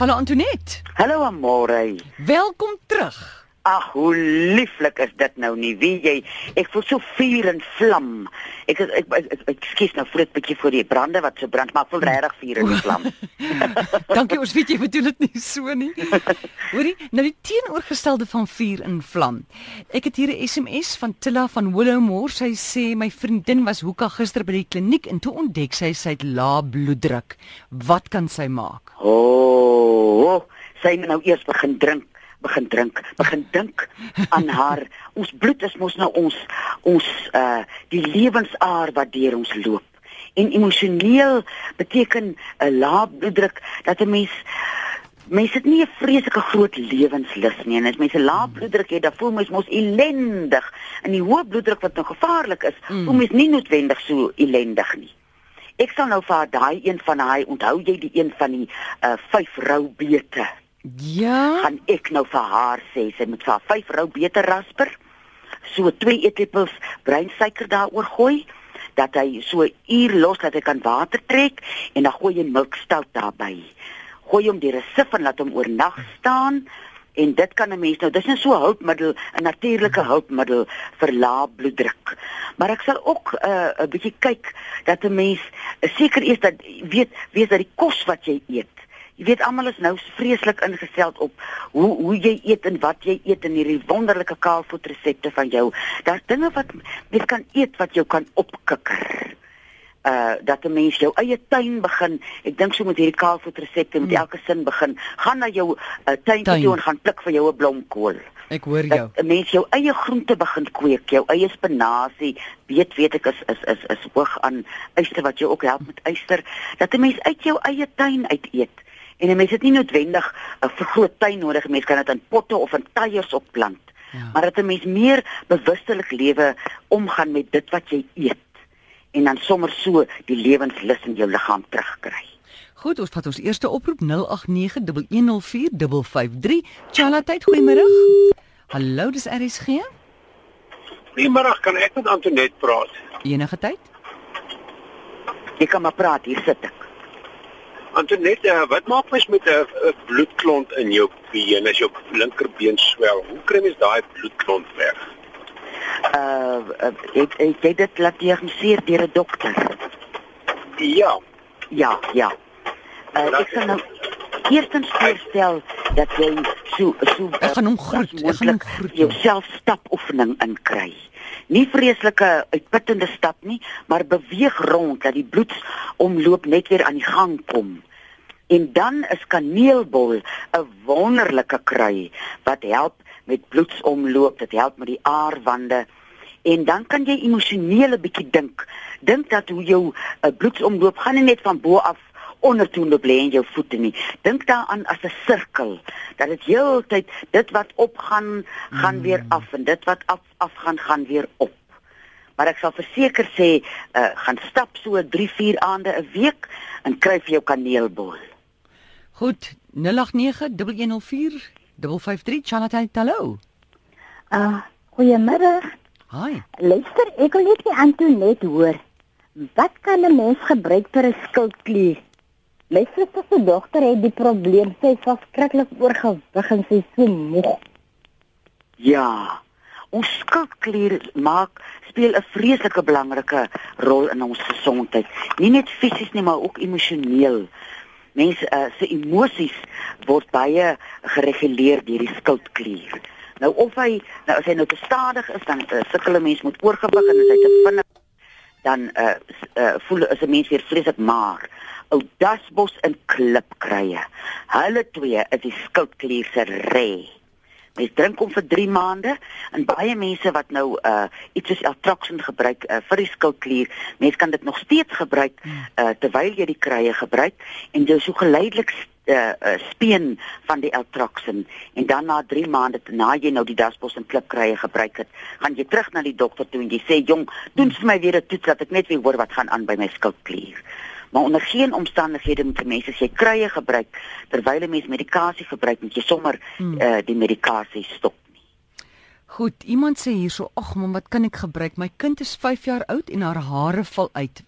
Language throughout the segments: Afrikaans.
Hallo Antoinette. Hallo Amore. Welkom terug. Ag, hoe lieflik is dit nou nie. Wie jy, ek voel so vuur en vlam. Ek ek ek, ek, ek skiet nou vroeg 'n bietjie voor die brande wat so brand, maar voel regtig vuur en vlam. Dankie, ons weet jy bedoel dit nie so nie. Hoorie, nou die teenoorgestelde van vuur en vlam. Ek het hier 'n SMS van Tilla van Willowmore. Sy sê my vriendin was hoeka gister by die kliniek en toe ontdek sy sy het lae bloeddruk. Wat kan sy maak? O, oh, sy moet nou eers begin drink begin drink, begin dink aan haar. Ons bloed is mos nou ons ons uh die lewensaar wat deur ons loop. En emosioneel beteken 'n lae bloeddruk dat 'n mens mense het nie 'n vreeslike groot lewenslus nie. En as mense lae bloeddruk het, dan voel mens mos ellendig. En die hoë bloeddruk wat nou gevaarlik is, mm. voel mens nie noodwendig so ellendig nie. Ek sal nou vir daai een van daai onthou jy die een van die uh vyf roubete Ja. gaan ek nou vir haar sê sy moet vir haar vyf rou beter rasper. So 2 eetlepels breinsuiker daaroor gooi dat hy so 'n uur los dat hy kan water trek en dan gooi jy milkstout daarbey. Gooi hom die resif en laat hom oornag staan en dit kan 'n mens nou dis 'n so hulpmiddel, 'n natuurlike hulpmiddel vir lae bloeddruk. Maar ek sal ook 'n uh, 'n bietjie kyk dat 'n mens seker is dat weet weet dat die kos wat jy eet Jy weet almal is nou vreeslik ingestel op hoe hoe jy eet en wat jy eet in hierdie wonderlike kaalvoetresepte van jou. Daar's dinge wat mens kan eet wat jou kan opkikker. Uh dat 'n mens jou eie tuin begin. Ek dink so met hierdie kaalvoetresepte met hmm. elke sin begin. Gaan na jou uh, tuin toe en gaan pluk vir jou 'n blomkool. Ek hoor jou. Dat 'n mens jou eie groente begin kweek, jou eie spinasie, weet weet ek is is is is hoog aan yster wat jou ook help met yster. Dat 'n mens uit jou eie tuin uit eet. En 'n mens het nie noodwendig 'n vergroot tuin nodig, mens kan dit in potte of in tuiers opplant. Ja. Maar dat 'n mens meer bewustelik lewe omgaan met dit wat jy eet en dan sommer so die lewenslus in jou liggaam terugkry. Goed, ons vat ons eerste oproep 0891104553. Chala tyd, goeiemôre. Hallo, dis RSG. Goeiemôre, kan ek met Antoinette praat? Enige tyd? Jy kan maar praat, hier sit ek. Antoinette, uh, wat maak mens met 'n uh, bloedklont in jou been as jou linkerbeen swel? Hoe kry mens daai bloedklont weg? Uh, uh ek ek het dit laat diagnoseer deur 'n dokter. Ja. Ja, ja. Uh, ek sal nou eerstens voorstel dat jy so so ek gaan hom groet, ek gaan hom groet. Jouself stapoefening inkry nie vreeslike uitputtende stap nie, maar beweeg rond dat die bloedsomloop net weer aan die gang kom. En dan is kaneelbol 'n wonderlike kry wat help met bloedsomloop, dit help met die aarwande. En dan kan jy emosioneel 'n bietjie dink. Dink dat hoe jou uh, bloedsomloop gaan nie net van bo af onder toe loop lê in jou voete nie. Dink daaraan as 'n sirkel dat dit heeltyd dit wat opgaan gaan hmm. weer af en dit wat af afgaan gaan weer op. Maar ek sal verseker sê, uh, gaan stap so 3, 4 aande 'n week en kry vir jou kaneelbol. Goed, 0891104553 Chantal Tallo. Ah, uh, goeiemôre. Hi. Luister, ek wil net Antoinette hoor. Wat kan 'n mens gebruik vir 'n skildklier? My suster se dogter het die probleem, sy is verskriklik oorgewig en sy is so moeg. Ja. Ons skildklier maak speel 'n vreeslike belangrike rol in ons gesondheid. Nie net fisies nie, maar ook emosioneel. Mense uh, se emosies word baie gereguleer deur die skildklier. Nou of hy nou as hy nou te stadig is, dan uh, sukkel 'n mens met oorgewig en as hy te vinnig dan uh, uh, voel as 'n mens weer vreeslik maar ou dasbos in klipkrye. Hulle twee is die skildklier se re. Mens drink hom vir 3 maande en baie mense wat nou uh iets soos Altroxin gebruik uh, vir die skildklier, mense kan dit nog steeds gebruik uh terwyl jy die krye gebruik en jy so geleidelik uh, uh speen van die Altroxin en dan na 3 maande na jy nou die dasbos en klipkrye gebruik het, gaan jy terug na die dokter toe en jy sê jong, doen vir my weer 'n toets dat ek net weer hoor wat gaan aan by my skildklier maar onder geen omstandighede moet mense as jy krye gebruik terwyl 'n mens medikasie gebruik moet jy sommer hmm. uh, die medikasie stop nie. Goed, iemand sê hierso, ag man, wat kan ek gebruik? My kind is 5 jaar oud en haar hare val uit.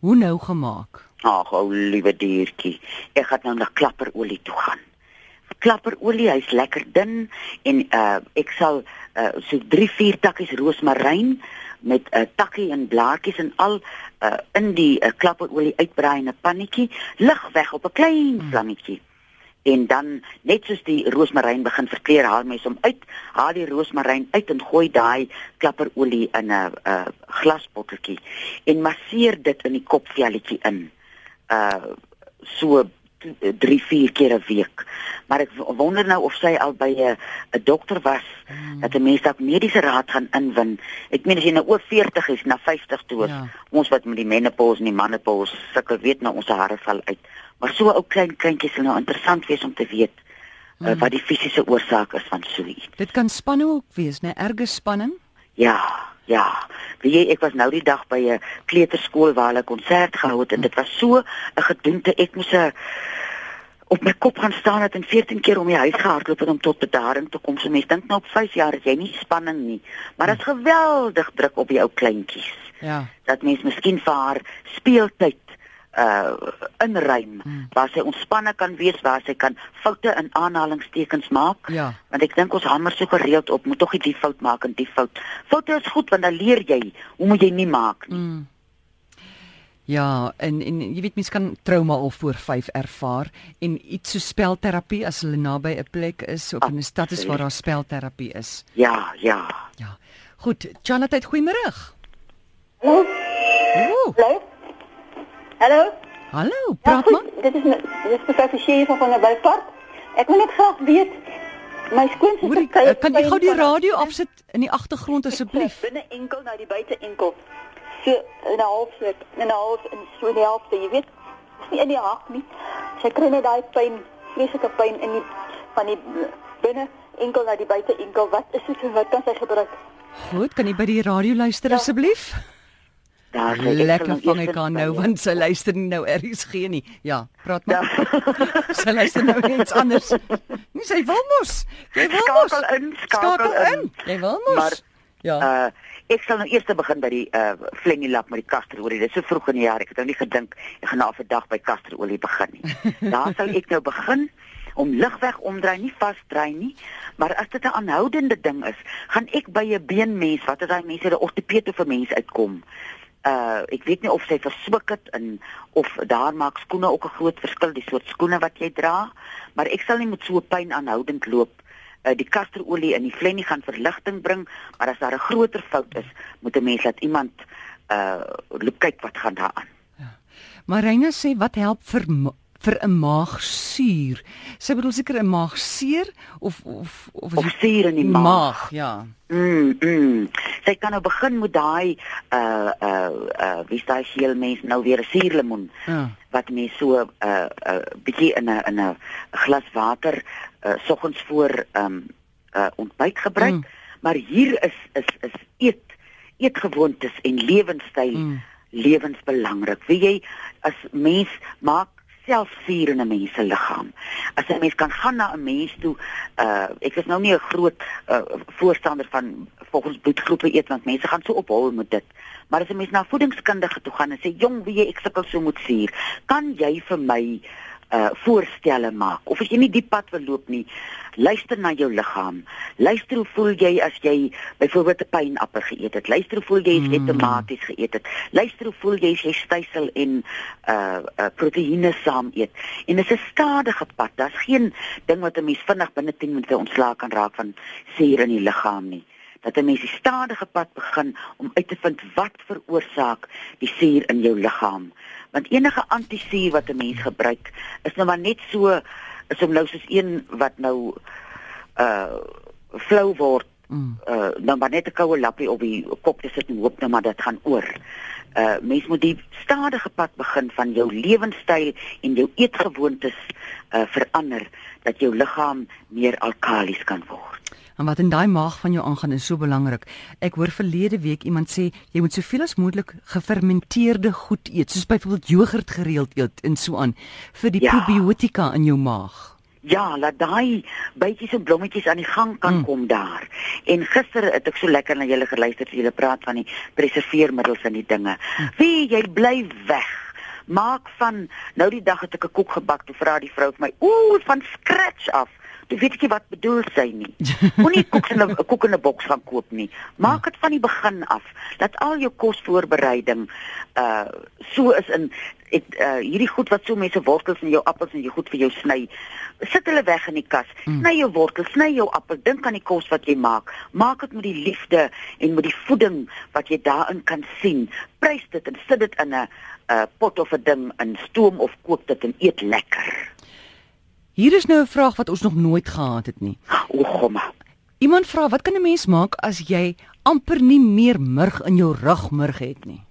Hoe nou gemaak? Ag, ou liewe diertjie, ek gaan nou na klapperolie toe gaan. Klapperolie, hy's lekker dun en uh ek sal uh so 3-4 takkies roosmaryn met 'n uh, takkie en blaartjies en al uh in die uh, klapperolie uitbraai in 'n pannetjie, lig weg op 'n klein vlammetjie. En dan net soos die roosmaryn begin verkleur, haal mens hom uit, haal die roosmaryn uit en gooi daai klapperolie in 'n 'n uh, glasbotteltjie en masseer dit in die kopvelletjie in. Uh so 3 4 keer 'n week. Maar ek wonder nou of sy al by 'n 'n dokter was mm. dat 'n mens dalk mediese raad gaan inwin. Ek meen as jy nou oor 40 is na 50 toe ja. ons wat met die menopause en die menopause sukkel, weet nou ons hare val uit. Maar so 'n ou klein kindjie sal nou interessant wees om te weet mm. uh, wat die fisiese oorsaak is van so iets. Dit kan spanning ook wees, né? Erge spanning? Ja. Ja, wie jy, ek was nou die dag by 'n kleuterskool waar hulle konsert gehou het en dit was so 'n gedoente ek moes 'n op my kop gaan staan het en 14 keer om die huis gehardloop het om tot bedaring te kom. So mense dink nou op 5 jaar is jy nie spanning nie, maar dit is geweldig druk op jou kleintjies. Ja. Dat mense miskien vir haar speeltyd uh inruim hmm. waar sy ontspanne kan wees waar sy kan foute in aanhalingstekens maak ja. want ek dink ons hamer so gereeld op moet tog nie die fout maak en die fout foute is goed want dan leer jy hoe moet jy nie maak nie hmm. Ja, en en jy weet mense kan trauma al voor 5 ervaar en iets so spelterapie as hulle naby 'n plek is of in 'n stad is waar daar spelterapie is. Ja, ja. Ja. Goed, Chanatheid, goeiemôre. Hallo. Hallo. Hallo. Hallo, praat ja, maar. Dit is dit is mevrou Forsie van van der Wildpark. Ek wil net graag weet my skoonsister kan jy kan jy gou die radio afsit in die agtergrond asseblief? Binne enkel na die buite enkel. So in 'n half so in 'n half in so 'n helfte, jy weet. Dis nie in die hart nie. Sy kry net daai pyn, vreeslike pyn in die van die binne enkel na die buite enkel. Wat is dit wat kan sy gebruik? Goed, kan jy by die radio luister ja. asseblief? Daar sê ek lekker vang ek aan nou want sy luister nie nou gee nie. Ja, praat maar. Ja. sy luister nou iets anders. Nie sy wil mos. Jy wil mos. Skakel in, skakel, skakel in. Jy wil mos. Maar ja. Uh ek sal nou eers begin by die uh flennie lap met die kasterolie. Dit is so vroeg in die jaar. Ek het nou nie gedink ek gaan nou vir dag by kasterolie begin nie. Daar sal ek nou begin om ligweg omdraai, nie vasdraai nie. Maar as dit 'n aanhoudende ding is, gaan ek by 'n beenmens, wat is daai mense, 'n ortoped of 'n mens uitkom uh ek weet nie of sy verswik het in of daar maak skoene ook 'n groot verskil die soort skoene wat jy dra maar ek sal nie met so pyn aanhoudend loop uh die kasterolie in die flennie gaan verligting bring maar as daar 'n groter fout is moet 'n mens laat iemand uh loop kyk wat gaan daar aan ja. Marina sê wat help vir vir 'n maagsuur. Sy bedoel seker 'n maagseer of of of, of suur in die maag. maag ja. Mm, mm. Sy kan nou begin met daai uh uh uh wie sê heel mens nou weer 'n suurlemoen. Ja. Wat mens so 'n uh, uh bietjie in 'n in 'n glas water uh soggens voor um uh ontbyt gebruik. Mm. Maar hier is is is eet eetgewoontes en lewenstyl mm. lewensbelangrik. Wie jy as mens maak self vuur in 'n mens se liggaam. As 'n mens kan gaan na 'n mens toe, uh ek is nou nie 'n groot uh, voorstander van volgens bloedgroepe eet want mense gaan so ophou met dit. Maar as 'n mens na voedingskundige toe gaan en sê, "Jong, wie jy ek sukkel so met vuur, kan jy vir my uh voorstelle maak of as jy nie die pad wil loop nie luister na jou liggaam. Luister hoe voel jy as jy byvoorbeeld 'n pynappel geëet het? Luister hoe voel jy as jy mm. tomaties geëet het? Luister hoe voel jy as jy stysel en uh, uh proteïene saam eet? En dit is 'n stadige pad daar's geen ding wat 'n mens vinnig binne 10 minute ontslaak kan raak van suur in die liggaam nie. Dat 'n mens die stadige pad begin om uit te vind wat veroorsaak die suur in jou liggaam want enige antisuur wat 'n mens gebruik is nou maar net so is om nou soos een wat nou uh flou word mm. uh dan maar net 'n koue lappie op die kop te sit en hoop net maar dit gaan oor. Uh mens moet die stadige pad begin van jou lewenstyl en jou eetgewoontes uh verander dat jou liggaam meer alkalies kan word. En wat in daai maag van jou aangaan is so belangrik. Ek hoor verlede week iemand sê jy moet soveel as moontlik gefermenteerde goed eet, soos byvoorbeeld jogurt gereeld eet en so aan vir die ja. probiotika in jou maag. Ja, laat daai bytjies en blommetjies aan die gang kan mm. kom daar. En gister het ek so lekker na julle geluister as julle praat van die preserveermiddels en die dinge. Mm. Wie jy bly weg Maak van nou die dag het ek 'n koek gebak, toe vra die vrou vir my, "Ooh, van scratch af." Weet nie wat bedoel sy nie. Moenie koek in 'n koek in 'n boks gaan koop nie. Maak dit van die begin af. Dat al jou kosvoorbereiding uh so is in ek uh hierdie goed wat so mense wortels en jou appels en jy goed vir jou sny. Sit hulle weg in die kas. Sny jou wortels, sny jou appel, dink aan die kos wat jy maak. Maak dit met die liefde en met die voeding wat jy daarin kan sien. Prys dit en sit dit in 'n 'n pot of 'n ding in stoom of kook dit en eet lekker. Hier is nou 'n vraag wat ons nog nooit gehad het nie. O, gomma. Iemand vra, wat kan 'n mens maak as jy amper nie meer murg in jou rugmurg het nie?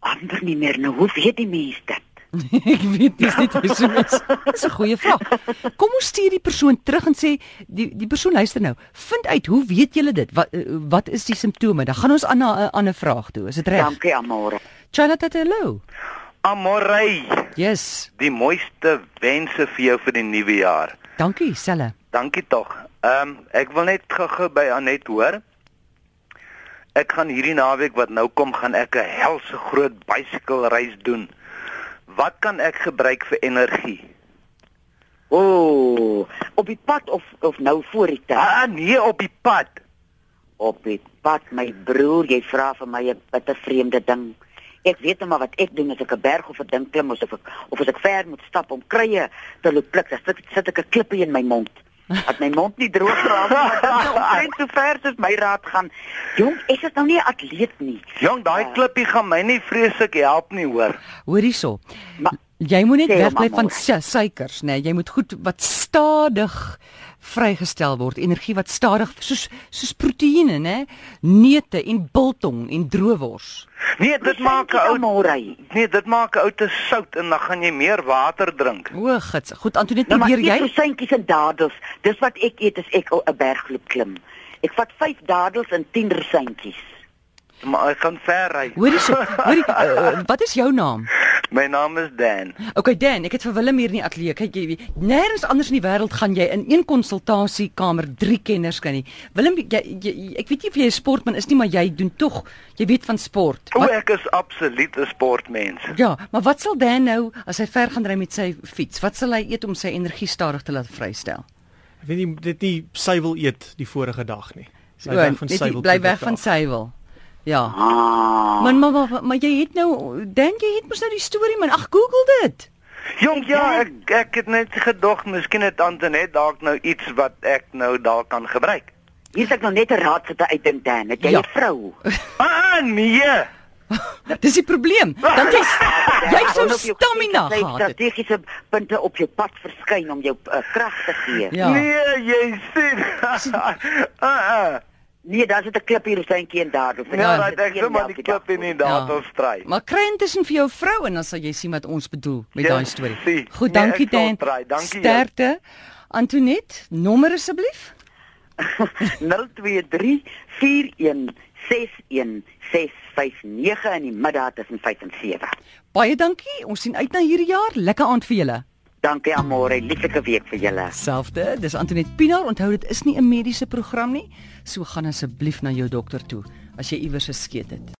Ander nie meer nou. Hoe weet die mens dit? Ek weet dis nie hoe so is. Dis 'n goeie vraag. Kom ons stuur die persoon terug en sê die die persoon luister nou. Vind uit hoe weet julle dit? Wat eh, wat is die simptome? Dan gaan ons aan na 'n ander vraag toe. Is dit reg? Dankie, Amore. Charlotte, hallo. Amorey, Yes. die mooiste wense vir jou vir die nuwe jaar. Dankie, Selle. Dankie tog. Ehm um, ek wil net gou-gou by Anet hoor. Ek gaan hierdie naweek wat nou kom, gaan ek 'n helse groot bicycle reis doen. Wat kan ek gebruik vir energie? O, oh, op die pad of of nou voor die tyd? Ah nee, op die pad. Op die pad, my broer, jy vra vir my 'n bitter vreemde ding. Ek weet net maar wat ek doen as ek 'n berg of 'n ding klim of ek of as ek ver moet stap om krye te loop pluk, dan sit, sit ek 'n klippie in my mond. Dat my mond nie droog raak nie, maar dit is omtrent so ver soos my raad gaan. Jong, ek is nou nie 'n atleet nie. Jong, daai klippie gaan my nie vreeslik help nie, hoor. Hoor hierso. Jy moet net wegbly van suikers, nê. Nee. Jy moet goed wat stadig vrygestel word, energie wat stadig soos soos proteïene, nê? Neute en biltong en droewors. Nee, dit maak 'n ou Amore. Nee, dit maak 'n ou te sout en dan gaan jy meer water drink. O, gits. Goed, Antoinette, Nou maar probeer eet jy? rosentjies en dadels. Dis wat ek eet as ek 'n bergloop klim. Ek vat 5 dadels en 10 rosentjies. Maar ek kan ver ry. Hoor hierso. Hoor, die, uh, wat is jou naam? My naam is Dan. Okay Dan, ek het vir Willem hier in die ateljee. Kyk jy, nêrens anders in die wêreld gaan jy in een konsultasiekamer drie kenners kan nie. Willem, jy, jy, ek weet nie of jy 'n sportman is nie, maar jy doen tog, jy weet van sport. O, ek is absoluut 'n sportmens. ja, maar wat sal Dan nou as hy ver gaan ry met sy fiets? Wat sal hy eet om sy energie stadig te laat vrystel? Ek weet nie dit nie suiwel eet die vorige dag nie. So, net die- bly weg van suiwel. Ja. Ah. Man, maar, maar, maar jy het nou Dan, jy het mos nou die storie man. Ag, Google dit. Jong, ja, ek ek het net gedog miskien het Antoinette dalk nou iets wat ek nou dalk kan gebruik. Hier sit ek nou net 'n raad sit uitdink dan. Het jy 'n Ja. vrou? Ah, nee. Dis die probleem. Dan jy jy sou stamina gehad het. Strategiese punte op jou pad verskyn om jou uh, krag te gee. Ja. Nee, jy sien. ah, ah. Nee, daar sit 'n klip hier rosentjie en dadels. Ja, Ja. dat ek sommer die klip in die datal stry. Maar kry intussen vir jou vrou en dan sal jy sien wat ons bedoel met Ja, daai storie. sien. Goed, Nee, dankie Dan. Dankie. Sterkte. Antoinette, nommer asseblief. 023 41 61 659 in die middag tussen 5 en 7. Baie dankie. Ons sien uit na hierdie jaar. Lekker aand vir julle. Dankie Amore, lieflike week vir julle. Selfde. Dis Antoinette Pinaar. Onthou dit is nie 'n mediese program nie. So gaan asseblief na jou dokter toe as jy iewers 'n skeet het.